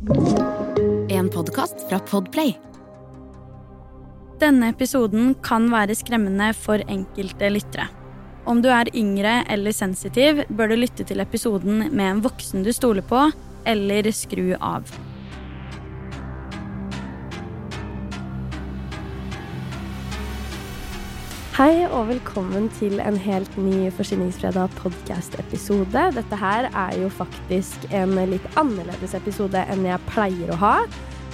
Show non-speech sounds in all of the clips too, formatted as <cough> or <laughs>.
En podkast fra Podplay. Denne episoden kan være skremmende for enkelte lyttere. Om du er yngre eller sensitiv, bør du lytte til episoden med en voksen du stoler på, eller skru av. Hei og velkommen til en helt ny Forsyningsfredag podcast-episode. Dette her er jo faktisk en litt annerledes episode enn jeg pleier å ha.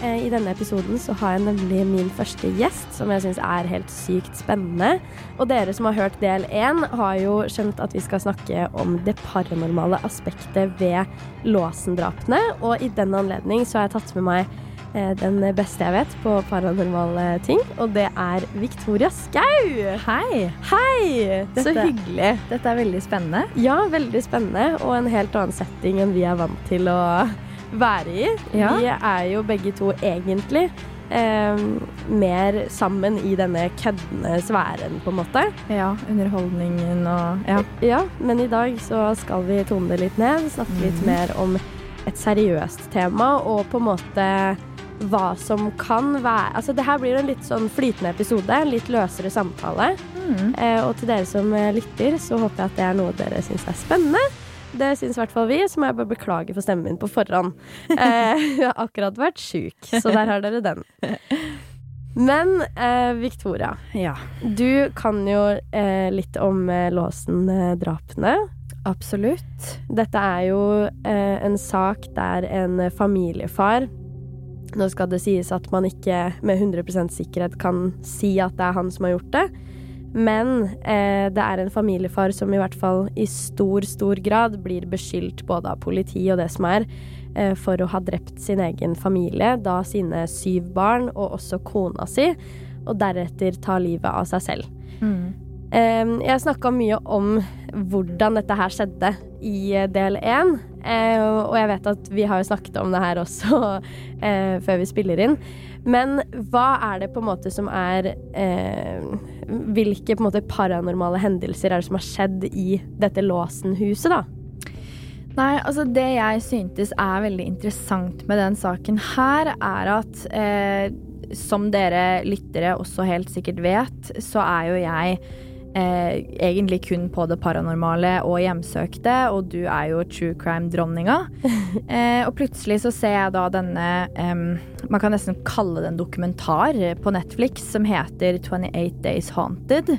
Eh, I denne episoden så har jeg nemlig min første gjest, som jeg syns er helt sykt spennende. Og dere som har hørt del én, har jo skjønt at vi skal snakke om det paranormale aspektet ved Låsen-drapene. Og i den anledning så har jeg tatt med meg den beste jeg vet på paranormale ting, og det er Victoria Skau. Hei! Hei! Så hyggelig. Dette er veldig spennende. Ja, veldig spennende, og en helt annen setting enn vi er vant til å være i. Ja. Vi er jo begge to egentlig eh, mer sammen i denne køddende sfæren, på en måte. Ja, underholdningen og Ja. Ja, men i dag så skal vi tone det litt ned, snakke litt mm. mer om et seriøst tema, og på en måte hva som kan være Altså, det her blir en litt sånn flytende episode, en litt løsere samtale. Mm. Eh, og til dere som eh, lytter, så håper jeg at det er noe dere syns er spennende. Det syns i hvert fall vi, så må jeg bare beklage for stemmen min på forhånd. <laughs> Eh, jeg har akkurat vært sjuk, så der har dere den. Men eh, Victoria, ja. du kan jo eh, litt om eh, Låsen-drapene. Absolutt. Dette er jo eh, en sak der en familiefar Nå skal det sies at man ikke med 100% sikkerhet kan si at det er han som har gjort det. Men eh, det er en familiefar som i hvert fall i stor, stor grad blir beskyldt både av politi og det som er, eh, for å ha drept sin egen familie, da sine syv barn og også kona si, og deretter ta livet av seg selv. Mm. Eh, jeg snakka mye om hvordan dette her skjedde i eh, del én. Eh, og jeg vet at vi har jo snakket om det her også <laughs> eh, før vi spiller inn. Men hva er det på en måte som er Hvilke på en måte paranormale hendelser er det som har skjedd i dette Låsen-huset, da? Nei, altså det jeg syntes er veldig interessant med den saken her, er at eh, som dere lyttere også helt sikkert vet, så er jo jeg eh, egentlig kun på det paranormale og hjemsøkte, og du er jo true crime-dronninga. <laughs> eh, og plutselig så ser jeg da denne eh, Man kan nesten kalle det en dokumentar på Netflix som heter 28 Days Haunted.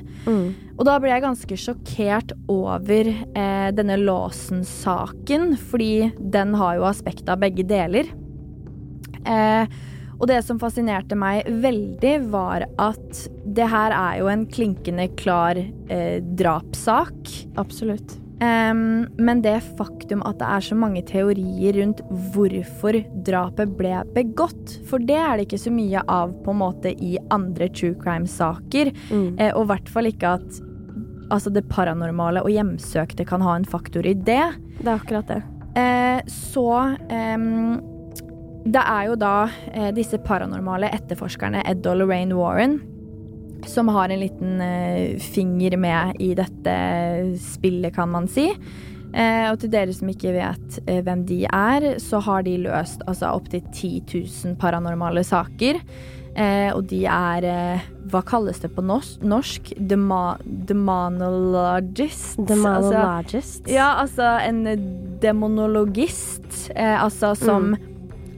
Og da ble jeg ganske sjokkert over eh, denne Lawson-saken, fordi den har jo aspekt av begge deler. Eh, og det som fascinerte meg veldig, var at det her er jo en klinkende klar eh, drapssak. Absolutt. Um, men det faktum at det er så mange teorier rundt hvorfor drapet ble begått, for det er det ikke så mye av på en måte i andre true crime-saker. Mm. Eh, og i hvert fall ikke at altså det paranormale og hjemsøkte kan ha en faktor i det. Det er akkurat det. Eh, så em, Det er jo da eh, disse paranormale etterforskerne Ed og Lorraine Warren som har en liten eh, finger med i dette spillet, kan man si. Eh, og til dere som ikke vet eh, hvem de er, så har de løst altså opptil 10 000 paranormale saker. Eh, og de er eh, Hva kalles det på norsk? norsk? Dema demonologist. Altså, Demonologist. ja, altså en demonologist. Altså som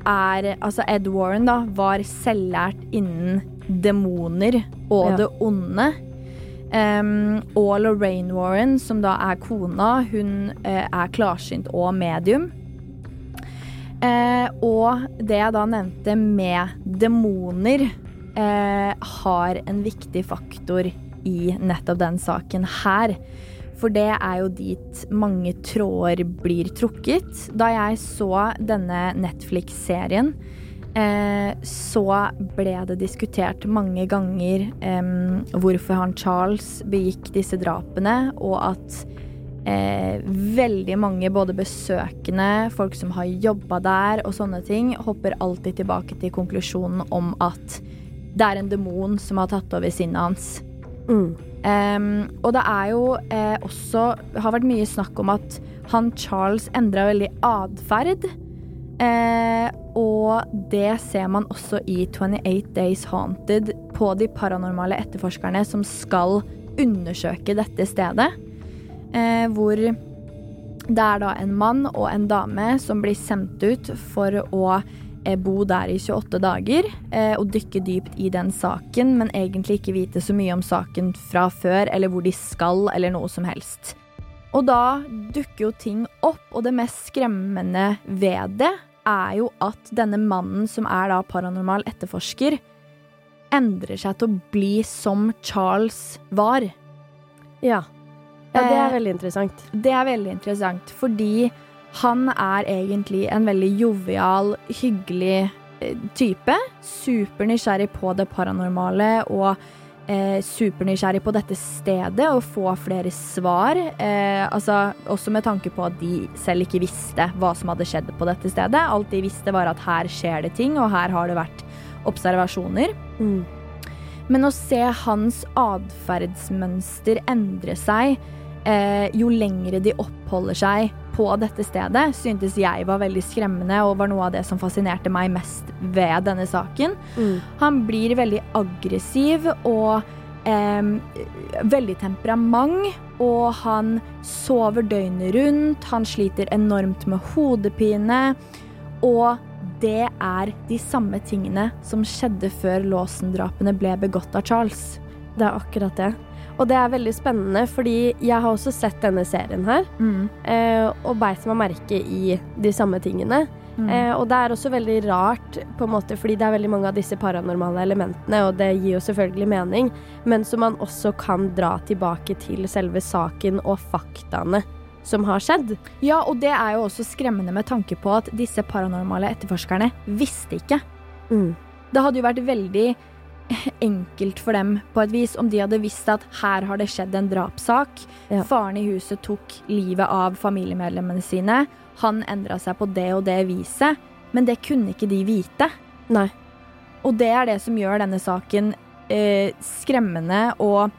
er Altså Ed Warren, da, var selvlært innen demoner og Ja. det onde. Um, og Lorraine Warren, som da er kona, hun uh, er klarsynt og medium. Uh, og det jeg da nevnte med demoner, uh, har en viktig faktor i nettopp den saken her. For det er jo dit mange tråder blir trukket. Da jeg så denne Netflix-serien, eh, så ble det diskutert mange ganger em, hvorfor han Charles begikk disse drapene, og at eh, veldig mange, både besøkende, folk som har jobba der og sånne ting, hopper alltid tilbake til konklusjonen om at det er en demon som har tatt over sinnet hans. Mm. Em, og det er jo eh, også har vært mye snakk om at han Charles endra veldig atferd. Eh, og det ser man også i 28 Days Haunted på de paranormale etterforskerne som skal undersøke dette stedet. Eh, hvor det er da en mann og en dame som blir sendt ut for å bo der i 28 dager eh, og dykke dypt i den saken, men egentlig ikke vite så mye om saken fra før, eller hvor de skal, eller noe som helst. Og da dukker jo ting opp, og det mest skremmende ved det er jo at denne mannen som er da paranormal etterforsker, endrer seg til å bli som Charles var. Ja. ja det er Eh, veldig interessant. Det er veldig interessant, fordi han er egentlig en veldig jovial, hyggelig eh, type. Supernysgjerrig på det paranormale og eh, supernysgjerrig på dette stedet og få flere svar. Eh, altså, også med tanke på at de selv ikke visste hva som hadde skjedd på dette stedet. Alt de visste, var at her skjer det ting, og her har det vært observasjoner. Mm. Men å se hans atferdsmønster endre seg eh, jo lengre de oppholder seg på dette stedet, syntes jeg var veldig skremmende og var noe av det som fascinerte meg mest ved denne saken. Mm. Han blir veldig aggressiv og eh, veldig temperament, og han sover døgnet rundt, han sliter enormt med hodepine, og det er de samme tingene som skjedde før Lawson-drapene ble begått av Charles. Det er akkurat det. Og det er veldig spennende, fordi jeg har også sett denne serien her, eh, og beit meg merke i de samme tingene. Mm. Eh, og det er også veldig rart, på en måte, fordi det er veldig mange av disse paranormale elementene, og det gir jo selvfølgelig mening, men som man også kan dra tilbake til selve saken og faktaene som har skjedd. Ja, og det er jo også skremmende med tanke på at disse paranormale etterforskerne visste ikke. Mm. Det hadde jo vært veldig <laughs> enkelt for dem på et vis om de hadde visst at her har det skjedd en drapssak. Ja. Faren i huset tok livet av familiemedlemmene sine. Han endra seg på det og det viset, men det kunne ikke de vite. Nei. Og det er det som gjør denne saken eh, skremmende og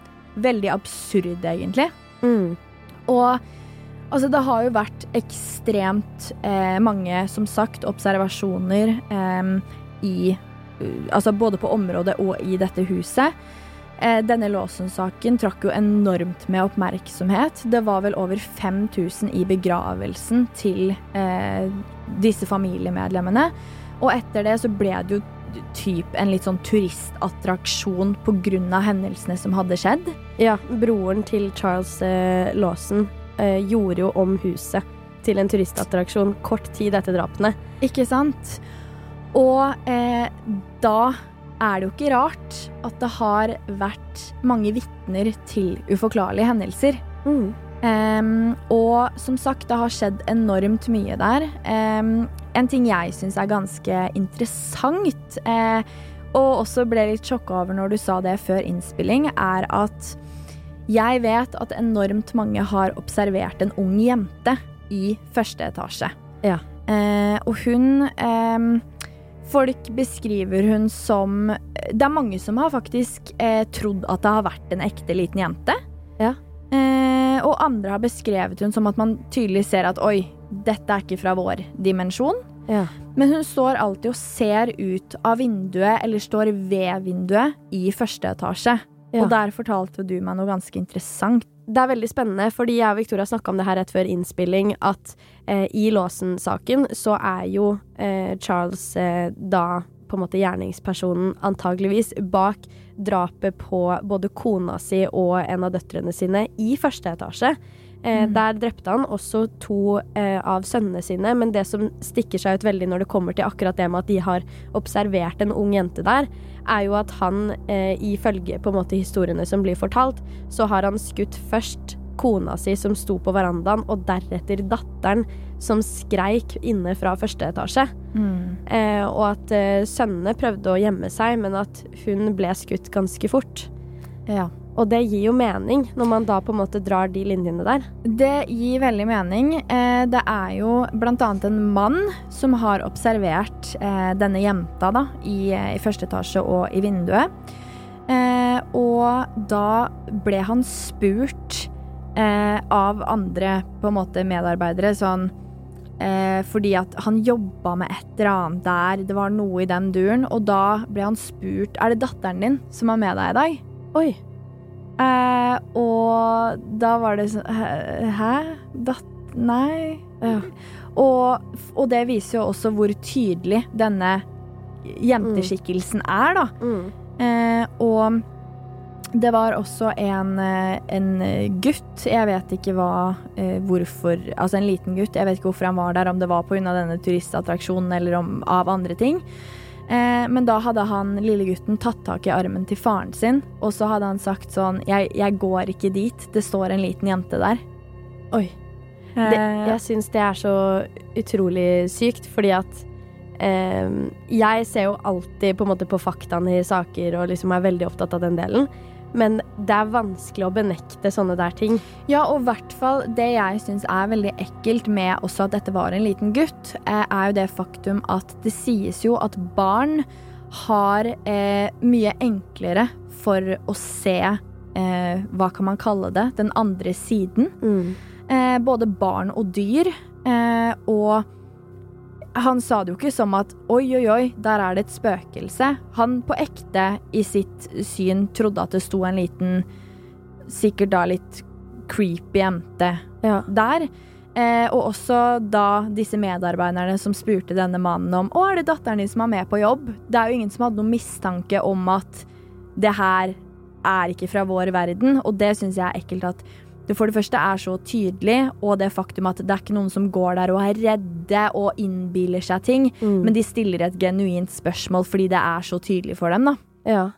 veldig absurd, egentlig. Mm. Og altså, det har jo vært ekstremt eh, mange, som sagt, observasjoner eh, i Altså både på området og i dette huset. Eh, denne Lawson-saken trakk jo enormt med oppmerksomhet. Det var vel over 5000 i begravelsen til eh, disse familiemedlemmene. Og etter det så ble det jo typ en litt sånn turistattraksjon pga. hendelsene som hadde skjedd. Ja, broren til Charles eh, Lawson eh, gjorde jo om huset til en turistattraksjon kort tid etter drapene. Ikke sant? Og eh, da er det jo ikke rart at det har vært mange vitner til uforklarlige hendelser. Mm. Um, og som sagt, det har skjedd enormt mye der. Um, en ting jeg syns er ganske interessant, uh, og også ble litt sjokka over når du sa det før innspilling, er at jeg vet at enormt mange har observert en ung jente i første etasje. Ja. Uh, og hun em, Folk beskriver hun som Det er mange som har faktisk eh, trodd at det har vært en ekte liten jente. Ja. Eh, og andre har beskrevet hun som at man tydelig ser at oi, dette er ikke fra vår dimensjon. Ja. Men hun står alltid og ser ut av vinduet, eller står ved vinduet, i første etasje. Ja. Og der fortalte du meg noe ganske interessant. Det er veldig spennende, fordi jeg og Victoria snakka om det her rett før innspilling, at eh, i Lawson-saken så er jo eh, Charles eh, da på en måte gjerningspersonen antageligvis bak drapet på både kona si og en av døtrene sine i første etasje. Eh, Der drepte han også to eh, av sønnene sine, men det som stikker seg ut veldig når det kommer til akkurat det med at de har observert en ung jente der, er jo at han, eh, ifølge på en måte historiene som blir fortalt, så har han skutt først kona si som sto på verandaen, og deretter datteren som skreik inne fra første etasje. Eh, og at eh, sønnene prøvde å gjemme seg, men at hun ble skutt ganske fort. Ja. Og det gir jo mening, når man da på en måte drar de linjene der. Det gir veldig mening. Eh, det er jo annet en mann som har observert eh, denne jenta da, i, i første etasje og i vinduet. Eh, og da ble han spurt av andre på en måte medarbeidere sånn fordi at han jobba med et eller annet der. Det var noe i den duren. Og da ble han spurt Er det datteren din som er med deg i dag. Oi. Eh, og da var det sånn Hæ? Datt... Nei. Ja. Og, og det viser jo også hvor tydelig denne jenteskikkelsen er, da. Mm. Eh, og det var også en, eh, en gutt, jeg vet ikke hva, hvorfor Altså en liten gutt, jeg vet ikke hvorfor han var der, om det var pga. denne turistattraksjonen eller om, av andre ting. Eh, men da hadde han lille gutten tatt tak i armen til faren sin, og så hadde han sagt sånn jeg, jeg går ikke dit, det står en liten jente der. Oi. Det, Eh, jeg syns det er så utrolig sykt, fordi at eh, Jeg ser jo alltid på, en måte på faktaene i saker og liksom er veldig opptatt av den delen. Men det er vanskelig å benekte sånne der ting. Ja, og i hvert fall det jeg syns er veldig ekkelt med også at dette var en liten gutt, eh, er jo det faktum at det sies jo at barn har eh, mye enklere for å se eh, Hva kan man kalle det? Den andre siden. Eh, både barn og dyr. Eh, og han sa det jo ikke som at oi, oi, oi, der er det et spøkelse. Han på ekte i sitt syn trodde at det sto en liten, sikkert da litt creepy jente Ja. der. Eh, og også da disse medarbeiderne som spurte denne mannen om Å, er det datteren din som er med på jobb? Det er jo ingen som hadde noen mistanke om at det her er ikke fra vår verden, og det syns jeg er ekkelt at det for det første er så tydelig, og det faktum at det er ikke noen som går der og er redde og innbiller seg ting, Mm. men de stiller et genuint spørsmål fordi det er så tydelig for dem, da. Ja.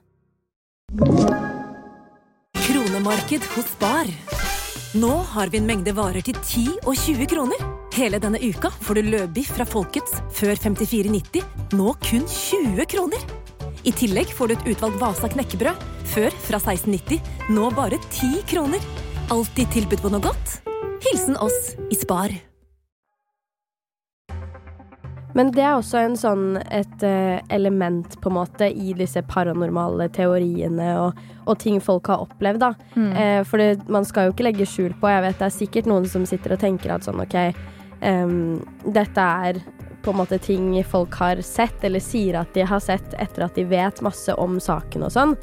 Kronemarked hos Bar. Nå har vi en mengde varer til 10 og 20 kroner. Hele denne uka får du løbiff fra Folkets før 54,90, nå kun 20 kroner. I tillegg får du et utvalgt Vasa knekkebrød, før fra 16,90, nå bare 10 kroner. Alltid tilbud på noe godt. Hilsen oss i Spar. Men det er også en sånn et eh, element på en måte i disse paranormale teoriene og, og ting folk har opplevd, da. Eh, for det, man skal jo ikke legge skjul på Jeg vet det er sikkert noen som sitter og tenker at sånn OK, um, dette er på en måte ting folk har sett, eller sier at de har sett etter at de vet masse om saken og sånn.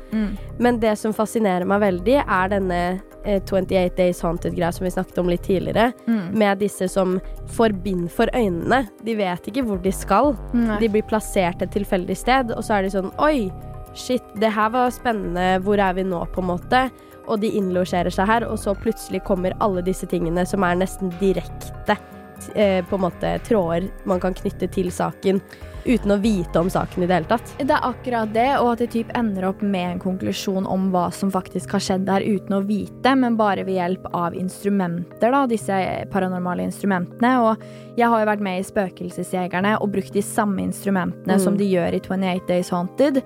Men det som fascinerer meg veldig, er denne eh, 28 Days Haunted-greia som vi snakket om litt tidligere, med disse som får bind for øynene. De vet ikke hvor de skal. Nei. De blir plassert et tilfeldig sted, og så er de sånn Oi, shit, det her var spennende. Hvor er vi nå, på en måte? Og de innlosjerer seg her, og så plutselig kommer alle disse tingene som er nesten direkte eh, på en måte tråder man kan knytte til saken, uten å vite om saken i det hele tatt. Det er akkurat det, og at det typ ender opp med en konklusjon om hva som faktisk har skjedd der uten å vite, men bare ved hjelp av instrumenter, da, disse paranormale instrumentene. Og jeg har jo vært med i Spøkelsesjegerne og brukt de samme instrumentene Mm. som de gjør i 28 Days Haunted.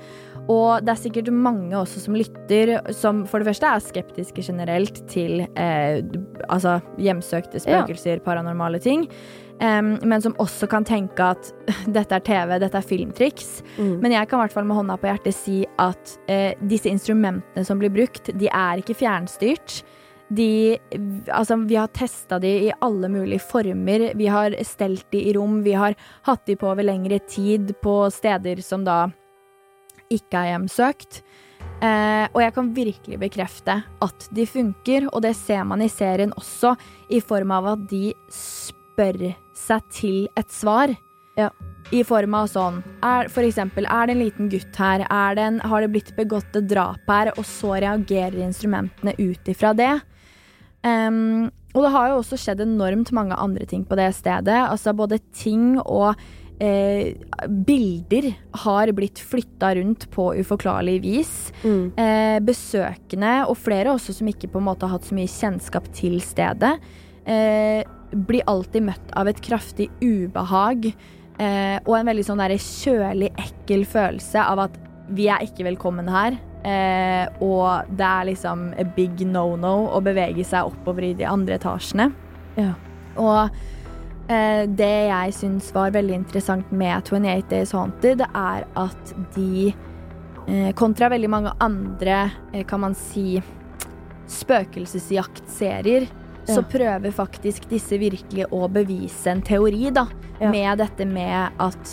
Og det er sikkert mange også som lytter, som for det første er skeptiske generelt til eh, altså hjemsøkte spøkelser, paranormale ting. Um, men som også kan tenke at <laughs> dette er TV, dette er filmtriks. Mm. Men jeg kan i hvert fall med hånda på hjertet si at eh, disse instrumentene som blir brukt, de er ikke fjernstyrt. De, altså, vi har testa de i alle mulige former. Vi har stelt de i rom. Vi har hatt de på over lengre tid på steder som da ikke er hjemsøkt. Eh, og jeg kan virkelig bekrefte at de funker, og det ser man i serien også, i form av at de spør seg til et svar. Ja. I form av sånn er, For eksempel, er det en liten gutt her? Er det en, har det blitt begått et drap her? Og så reagerer instrumentene ut ifra det. Um, og det har jo også skjedd enormt mange andre ting på det stedet. Altså både ting og eh, bilder har blitt flytta rundt på uforklarlig vis. Mm. Eh, besøkende, og flere også som ikke på en måte har hatt så mye kjennskap til stedet, eh, blir alltid møtt av et kraftig ubehag eh, og en veldig sånn der kjølig, ekkel følelse av at vi er ikke velkommen her. Eh, og det er liksom a big no-no å bevege seg oppover i de andre etasjene. Ja. Og det jeg syns var veldig interessant med 28 Days Haunted, er at de, eh, kontra veldig mange andre, eh, kan man si, spøkelsesjaktserier, så prøver faktisk disse virkelig å bevise en teori, da. Ja. Med dette med at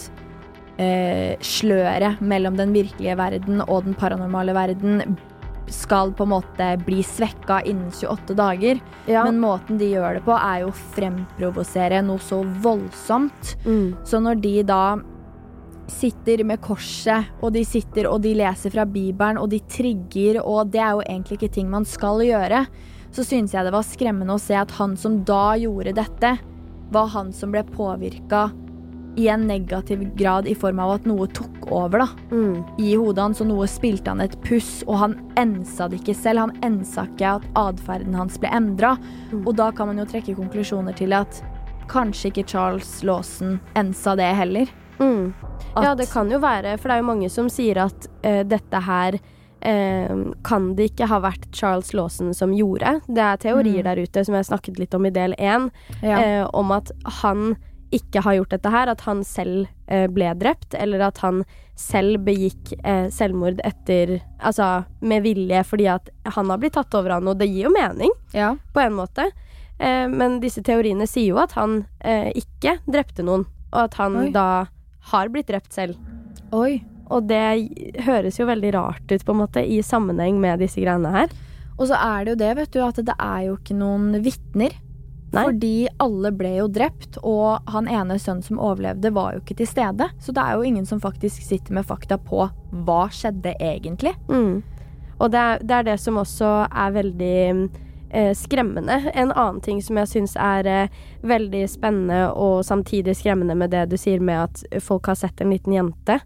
eh, sløret mellom den virkelige verden og den paranormale verden skal på en måte bli svekka innen 28 dager. Ja. Men måten de gjør det på, er jo å fremprovosere noe så voldsomt. mm. Så når de da sitter med korset, og de sitter og de leser fra Bibelen, og de trigger, og det er jo egentlig ikke ting man skal gjøre, så synes jeg det var skremmende å se at han som da gjorde dette, var han som ble påvirka i en negativ grad i form av at noe tok over da, Mm. i hodet hans, og noe spilte han et puss, og han ensa det ikke selv. Han ensa ikke at atferden hans ble endra. Mm. Og da kan man jo trekke konklusjoner til at kanskje ikke Charles Lawson ensa det heller. Mm. Ja, det kan jo være, for det er jo mange som sier at uh, dette her eh, kan det ikke ha vært Charles Lawson som gjorde. Det er teorier Mm. der ute som jeg snakket litt om i del én, ja. eh, om at han ikke har gjort dette her, at han selv eh, ble drept, eller at han selv begikk eh, selvmord etter Altså med vilje, fordi at han har blitt tatt over av noe. Det gir jo mening, ja. på en måte. Eh, men disse teoriene sier jo at han eh, ikke drepte noen, og at han Oi. da har blitt drept selv. Oi. Og det høres jo veldig rart ut, på en måte, i sammenheng med disse greiene her. Og så er det jo det, vet du, at det er jo ikke noen vitner. Nei. Fordi alle ble jo drept, og han ene sønnen som overlevde, var jo ikke til stede. Så det er jo ingen som faktisk sitter med fakta på hva skjedde egentlig. Mm. Og det er, det er det som også er veldig eh, skremmende. En annen ting som jeg syns er eh, veldig spennende og samtidig skremmende med det du sier med at folk har sett en liten jente,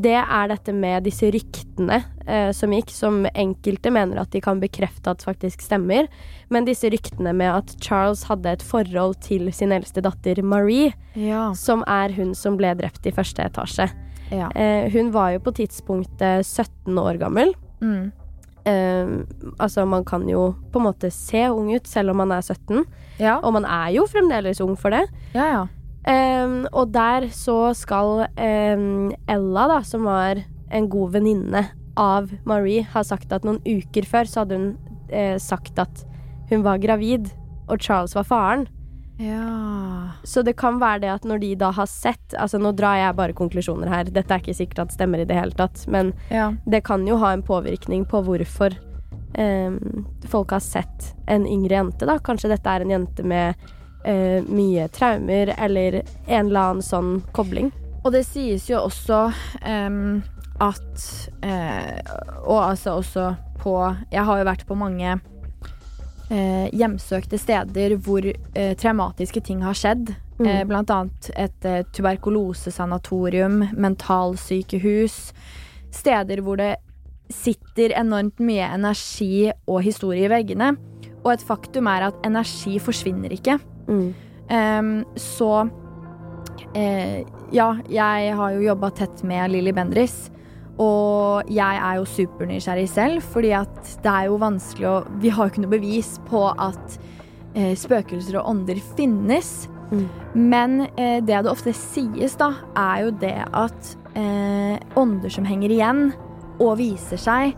det er dette med disse ryktene eh, som gikk, som enkelte mener at de kan bekrefte at faktisk stemmer. Men disse ryktene med at Charles hadde et forhold til sin eldste datter Marie, Ja. som er hun som ble drept i første etasje. ja. Eh, hun var jo på tidspunktet 17 år gammel. Mm. Eh, altså, man kan jo på en måte se ung ut selv om man er 17, Ja. og man er jo fremdeles ung for det. ja, ja. Eh, og der så skal um, Ella, da, som var en god venninne av Marie, ha sagt at noen uker før så hadde hun eh, sagt at hun var gravid, og Charles var faren. Ja. Så det kan være det at når de da har sett Altså nå drar jeg bare konklusjoner her, dette er ikke sikkert at stemmer i det hele tatt, men Ja. det kan jo ha en påvirkning på hvorfor um, folk har sett en yngre jente, da. Kanskje dette er en jente med eh, mye traumer, eller en eller annen sånn kobling. Og det sies jo også em, at eh, Og altså også på Jeg har jo vært på mange eh, hjemsøkte steder hvor eh, traumatiske ting har skjedd. Mm. Eh, blant annet et eh, tuberkulosesanatorium, mentalsykehus. Steder hvor det sitter enormt mye energi og historie i veggene. Og et faktum er at energi forsvinner ikke. Mm. Um, så eh, Ja, jeg har jo jobba tett med Lilly Bendriss. Og jeg er jo supernysgjerrig selv, fordi at det er jo vanskelig å Vi har jo ikke noe bevis på at eh, spøkelser og ånder finnes. Mm. Men eh, det det ofte sies, da, er jo det at eh, ånder som henger igjen og viser seg,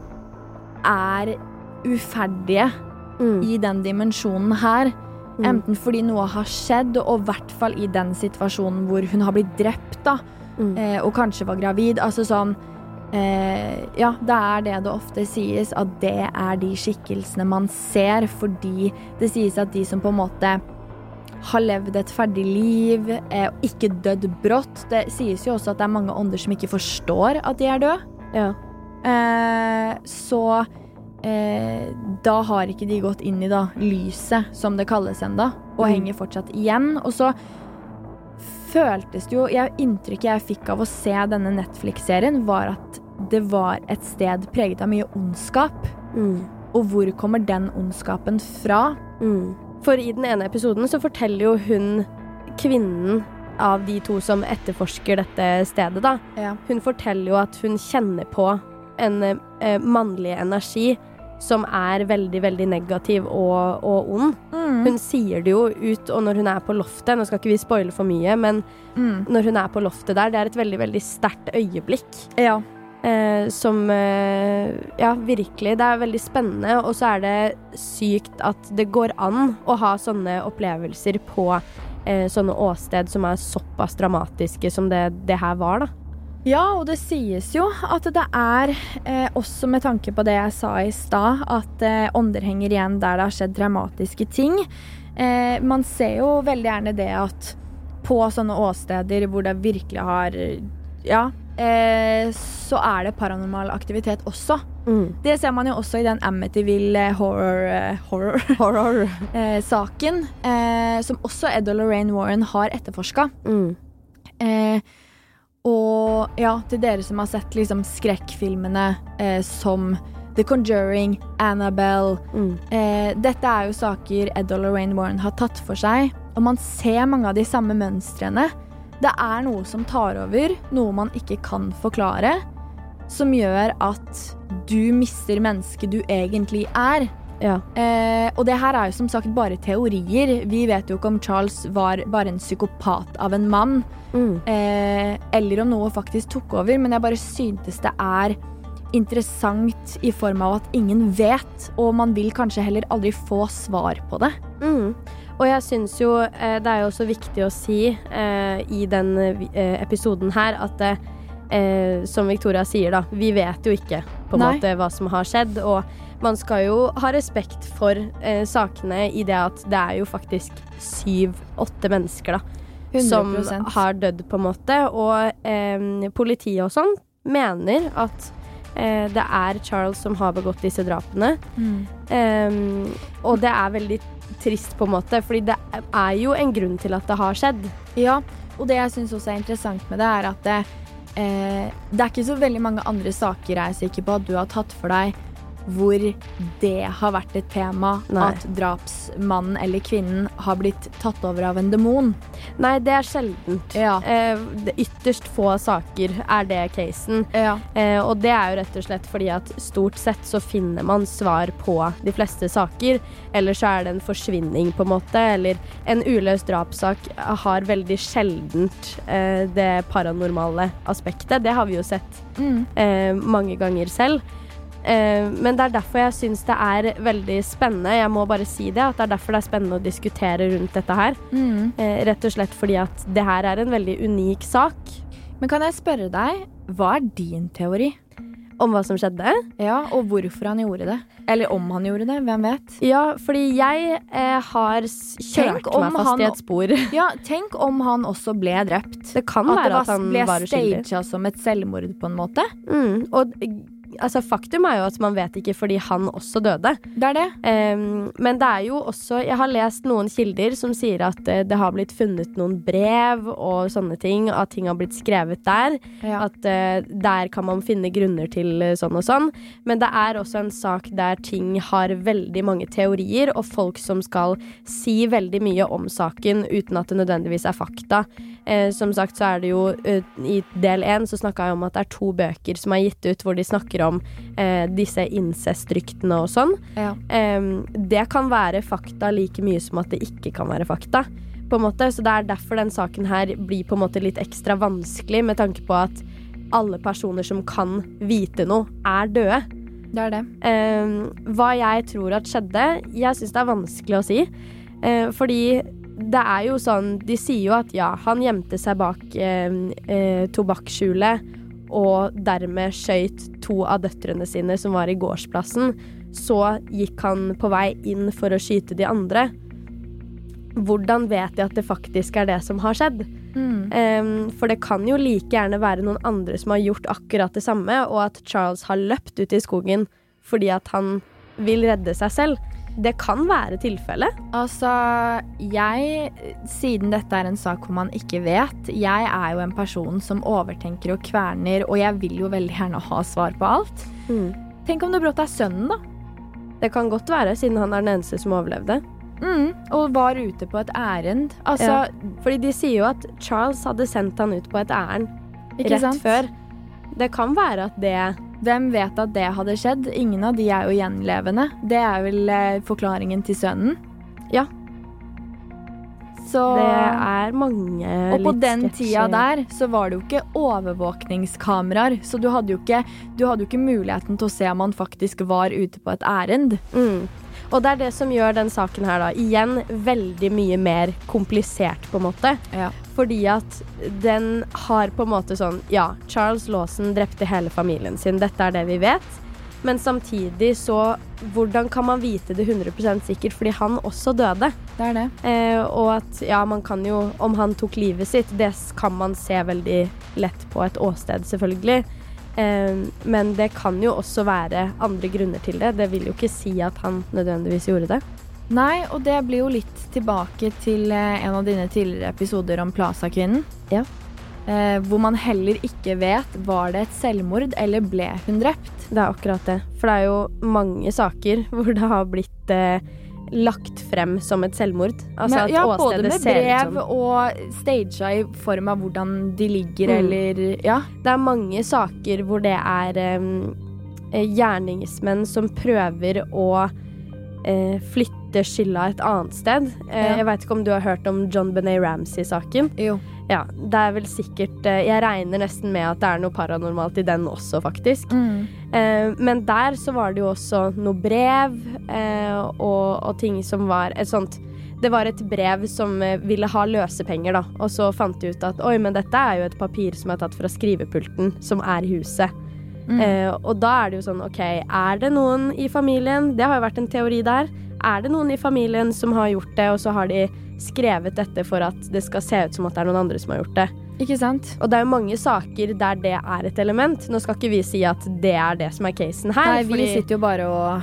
er uferdige Mm. i den dimensjonen her. Mm. Enten fordi noe har skjedd, og i hvert fall i den situasjonen hvor hun har blitt drept, da, Mm. eh, og kanskje var gravid. Altså sånn eh, Ja, det er det det ofte sies, at det er de skikkelsene man ser, fordi det sies at de som på en måte har levd et ferdig liv, eh, og ikke dødd brått Det sies jo også at det er mange ånder som ikke forstår at de er døde. Ja. Eh, så eh, da har ikke de gått inn i da lyset, som det kalles enda, og Mm. henger fortsatt igjen. Og så føltes det jo jeg, Inntrykket jeg fikk av å se denne Netflix-serien, var at det var et sted preget av mye ondskap. Mm. Og hvor kommer den ondskapen fra? Mm. For i den ene episoden så forteller jo hun kvinnen av de to som etterforsker dette stedet, da. Ja. Hun forteller jo at hun kjenner på en eh, mannlig energi som er veldig, veldig negativ og, og ond. Hun sier det jo ut, og når hun er på loftet Nå skal ikke vi spoile for mye, men Mm. når hun er på loftet der, det er et veldig, veldig sterkt øyeblikk. Ja. Eh, som eh, Ja, virkelig. Det er veldig spennende. Og så er det sykt at det går an å ha sånne opplevelser på eh, sånne åsted som er såpass dramatiske som det, det her var, da. Ja, og det sies jo at det er, eh, også med tanke på det jeg sa i stad, at eh, ånder henger igjen der det har skjedd dramatiske ting. Eh, man ser jo veldig gjerne det at på sånne åsteder hvor det virkelig har Ja, eh, så er det paranormal aktivitet også. Mm. Det ser man jo også i den Amityville horror-saken, horror, horror <laughs> <laughs> eh, saken, eh, som også Ed og Lorraine Warren har etterforska. Mm. Og ja, til dere som har sett liksom skrekkfilmene eh, som The Conjuring, Annabelle Mm. eh, Dette er jo saker Ed og Lorraine Warren har tatt for seg, og man ser mange av de samme mønstrene. Det er noe som tar over, noe man ikke kan forklare, som gjør at du mister mennesket du egentlig er. Ja. Eh, og det her er jo som sagt bare teorier. Vi vet jo ikke om Charles var bare en psykopat av en mann, Mm. eh, eller om noe faktisk tok over, men jeg bare syntes det er interessant i form av at ingen vet, og man vil kanskje heller aldri få svar på det. Mm. Og jeg syns jo eh, det er jo også viktig å si eh, i den eh, episoden her at eh, eh, som Victoria sier, da, vi vet jo ikke på en måte hva som har skjedd. Og man skal jo ha respekt for eh, sakene i det at det er jo faktisk syv-åtte mennesker, da. 100%. Som har dødd, på en måte. Og eh, politiet og sånn mener at eh, det er Charles som har begått disse drapene. Mm. Ehm, og det er veldig trist, på en måte, fordi det er jo en grunn til at det har skjedd. Ja, og det jeg syns også er interessant med det, er at det, eh, det er ikke så veldig mange andre saker jeg er sikker på at du har tatt for deg hvor det har vært et tema Nei. at drapsmannen eller kvinnen har blitt tatt over av en demon. Nei, det er sjeldent. Ja. Eh, det ytterst få saker er det casen. Ja. Eh, og det er jo rett og slett fordi at stort sett så finner man svar på de fleste saker. Eller så er det en forsvinning, på en måte. Eller en uløst drapssak har veldig sjeldent eh, det paranormale aspektet. Det har vi jo sett Mm. eh, mange ganger selv. Eh, men det er derfor jeg syns det er veldig spennende. Jeg må bare si det, at det er derfor det er spennende å diskutere rundt dette her. Mm. Eh, rett og slett fordi at det her er en veldig unik sak Men kan jeg spørre deg, hva er din teori? om hva som skjedde. Ja, og hvorfor han gjorde det? Eller om han gjorde det, hvem vet? Ja, fordi jeg eh, har kjørt meg fast i et spor. Ja, tenk om han også ble drept. Det kan At det være var, at han ble var uskyldig. staged som et selvmord, på en måte. Mm, og altså, faktum er jo at man vet ikke fordi han også døde. Det er det. Um, men det er jo også Jeg har lest noen kilder som sier at eh, det har blitt funnet noen brev og sånne ting. At ting har blitt skrevet der. Ja. At uh, der kan man finne grunner til eh, sånn og sånn. Men det er også en sak der ting har veldig mange teorier, og folk som skal si veldig mye om saken uten at det nødvendigvis er fakta. Eh, som sagt så er det jo eh, I del én så snakka jeg om at det er to bøker som er gitt ut hvor de snakker om eh, disse incestryktene og sånn. Ja. Eh, det kan være fakta like mye som at det ikke kan være fakta. På en måte. Så det er derfor den saken her blir på en måte litt ekstra vanskelig, med tanke på at alle personer som kan vite noe, er døde. Det er det. Em, hva jeg tror at skjedde, jeg syns det er vanskelig å si. Eh, fordi det er jo sånn De sier jo at ja, han gjemte seg bak eh, eh, tobakksskjulet og dermed skøyt to av døtrene sine som var i gårdsplassen. Så gikk han på vei inn for å skyte de andre. Hvordan vet de at det faktisk er det som har skjedd? Mm. Um, for det kan jo like gjerne være noen andre som har gjort akkurat det samme, og at Charles har løpt ut i skogen fordi at han vil redde seg selv. Det kan være tilfellet. Altså, jeg Siden dette er en sak hvor man ikke vet Jeg er jo en person som overtenker og kverner, og jeg vil jo veldig gjerne ha svar på alt. Tenk om det brått er sønnen, da. Det kan godt være, siden han er den eneste som overlevde. Mm. Og var ute på et ærend. Altså, Ja. Fordi de sier jo at Charles hadde sendt han ut på et ærend rett sant? før. Det kan være at det Hvem vet at det hadde skjedd? Ingen av de er jo gjenlevende. Det er vel eh, forklaringen til sønnen. Ja. Så Det er mange Og på den tida der så var det jo ikke overvåkningskameraer, så du hadde jo ikke, du hadde jo ikke muligheten til å se om han faktisk var ute på et ærend. Mm. Og det er det som gjør den saken her, da, igjen veldig mye mer komplisert, på en måte. Ja. Fordi at den har på en måte sånn Ja, Charles Lawson drepte hele familien sin. Dette er det vi vet. Men samtidig så Hvordan kan man vite det 100% sikkert? Fordi han også døde. Det er det. Eh, og at ja, man kan jo Om han tok livet sitt, det kan man se veldig lett på et åsted, selvfølgelig. Eh, men det kan jo også være andre grunner til det. Det vil jo ikke si at han nødvendigvis gjorde det. Nei, og det blir jo litt tilbake til eh, en av dine tidligere episoder om Plaza-kvinnen. Ja. Eh, hvor man heller ikke vet var det et selvmord eller ble hun drept. Det er akkurat det. For det er jo mange saker <laughs> hvor det har blitt eh, lagt frem som et selvmord. Altså Men, ja, både med brev og stagea i form av hvordan de ligger, Mm. eller Ja. Det er mange saker hvor det er eh, gjerningsmenn som prøver å eh, flytte skylda et annet sted. Eh, Ja. Jeg veit ikke om du har hørt om John Benet Ramsey-saken? Jo. Ja, det er vel sikkert eh, Jeg regner nesten med at det er noe paranormalt i den også, faktisk. Mm. Eh, men der så var det jo også noe brev eh, og, og ting som var et sånt Det var et brev som eh, ville ha løsepenger, da. Og så fant de ut at oi, men dette er jo et papir som er tatt fra skrivepulten, som er i huset. Mm. Eh, og da er det jo sånn, OK, er det noen i familien Det har jo vært en teori der. Er det noen i familien som har gjort det, og så har de skrevet dette for at det skal se ut som at det er noen andre som har gjort det? Ikke sant? Og det er jo mange saker der det er et element. Nå skal ikke vi si at det er det som er casen her. Nei, vi sitter jo bare og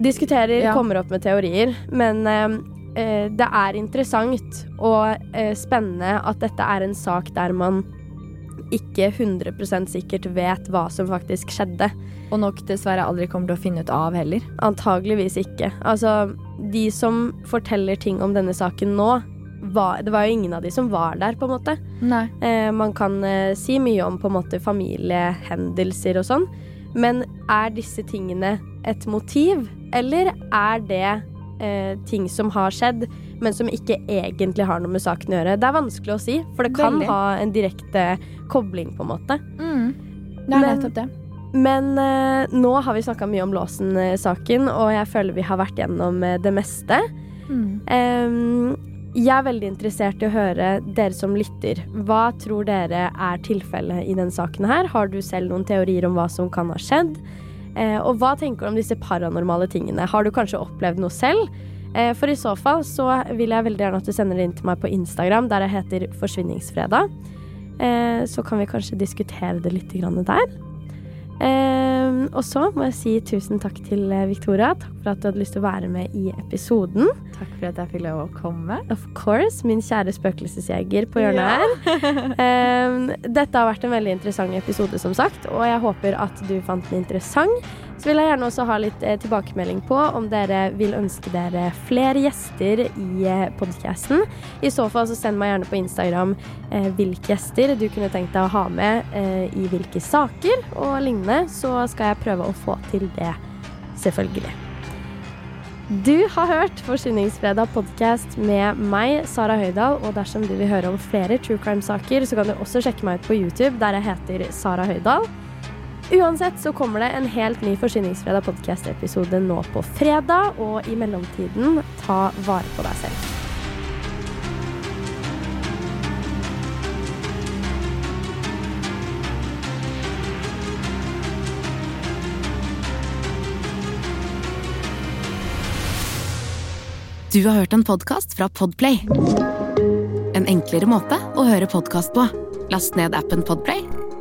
diskuterer, Ja. kommer opp med teorier. Men eh, eh, det er interessant og eh, spennende at dette er en sak der man ikke 100% sikkert vet hva som faktisk skjedde. Og nok dessverre aldri kommer til å finne ut av heller. Antageligvis ikke. Altså, de som forteller ting om denne saken nå, var, det var jo ingen av de som var der, på en måte. Eh, man kan eh, si mye om på en måte familiehendelser og sånn, men er disse tingene et motiv, eller er det eh, ting som har skjedd, men som ikke egentlig har noe med saken å gjøre? Det er vanskelig å si, for det kan Veldig. ha en direkte kobling, på en måte. Mm. Det er nettopp det. Men uh, nå har vi snakka mye om Låsen-saken, og jeg føler vi har vært gjennom eh, det meste. Mm. Um, jeg er veldig interessert i å høre dere som lytter. Hva tror dere er tilfellet i denne saken her? Har du selv noen teorier om hva som kan ha skjedd? Eh, og hva tenker du om disse paranormale tingene? Har du kanskje opplevd noe selv? Eh, for i så fall så vil jeg veldig gjerne at du sender det inn til meg på Instagram, der jeg heter Forsvinningsfredag. Eh, så kan vi kanskje diskutere det litt der. Eh, og så må jeg si tusen takk til Victoria. Takk for at du hadde lyst til å være med i episoden. Takk for at jeg fikk lov å komme. Of course, min kjære spøkelsesjeger på hjørnet her. <laughs> Dette har vært en veldig interessant episode, som sagt, og jeg håper at du fant den interessant. Så vil jeg gjerne også ha litt eh, tilbakemelding på om dere vil ønske dere flere gjester i eh, podcasten. I så fall så send meg gjerne på Instagram eh, hvilke gjester du kunne tenkt deg å ha med i hvilke saker og lignende, så skal jeg prøve å få til det, selvfølgelig. Du har hørt Forsyningsfredag podkast med meg, Sara Høydahl. Og dersom du vil høre om flere true crime-saker, så kan du også sjekke meg ut på YouTube, der jeg heter Sara Høydahl. Uansett så kommer det en helt ny Forsyningsfredag podkast-episode nå på fredag. Og i mellomtiden, ta vare på deg selv. Du har hørt en podkast fra Podplay. En enklere måte å høre podkast på. Last ned appen Podplay,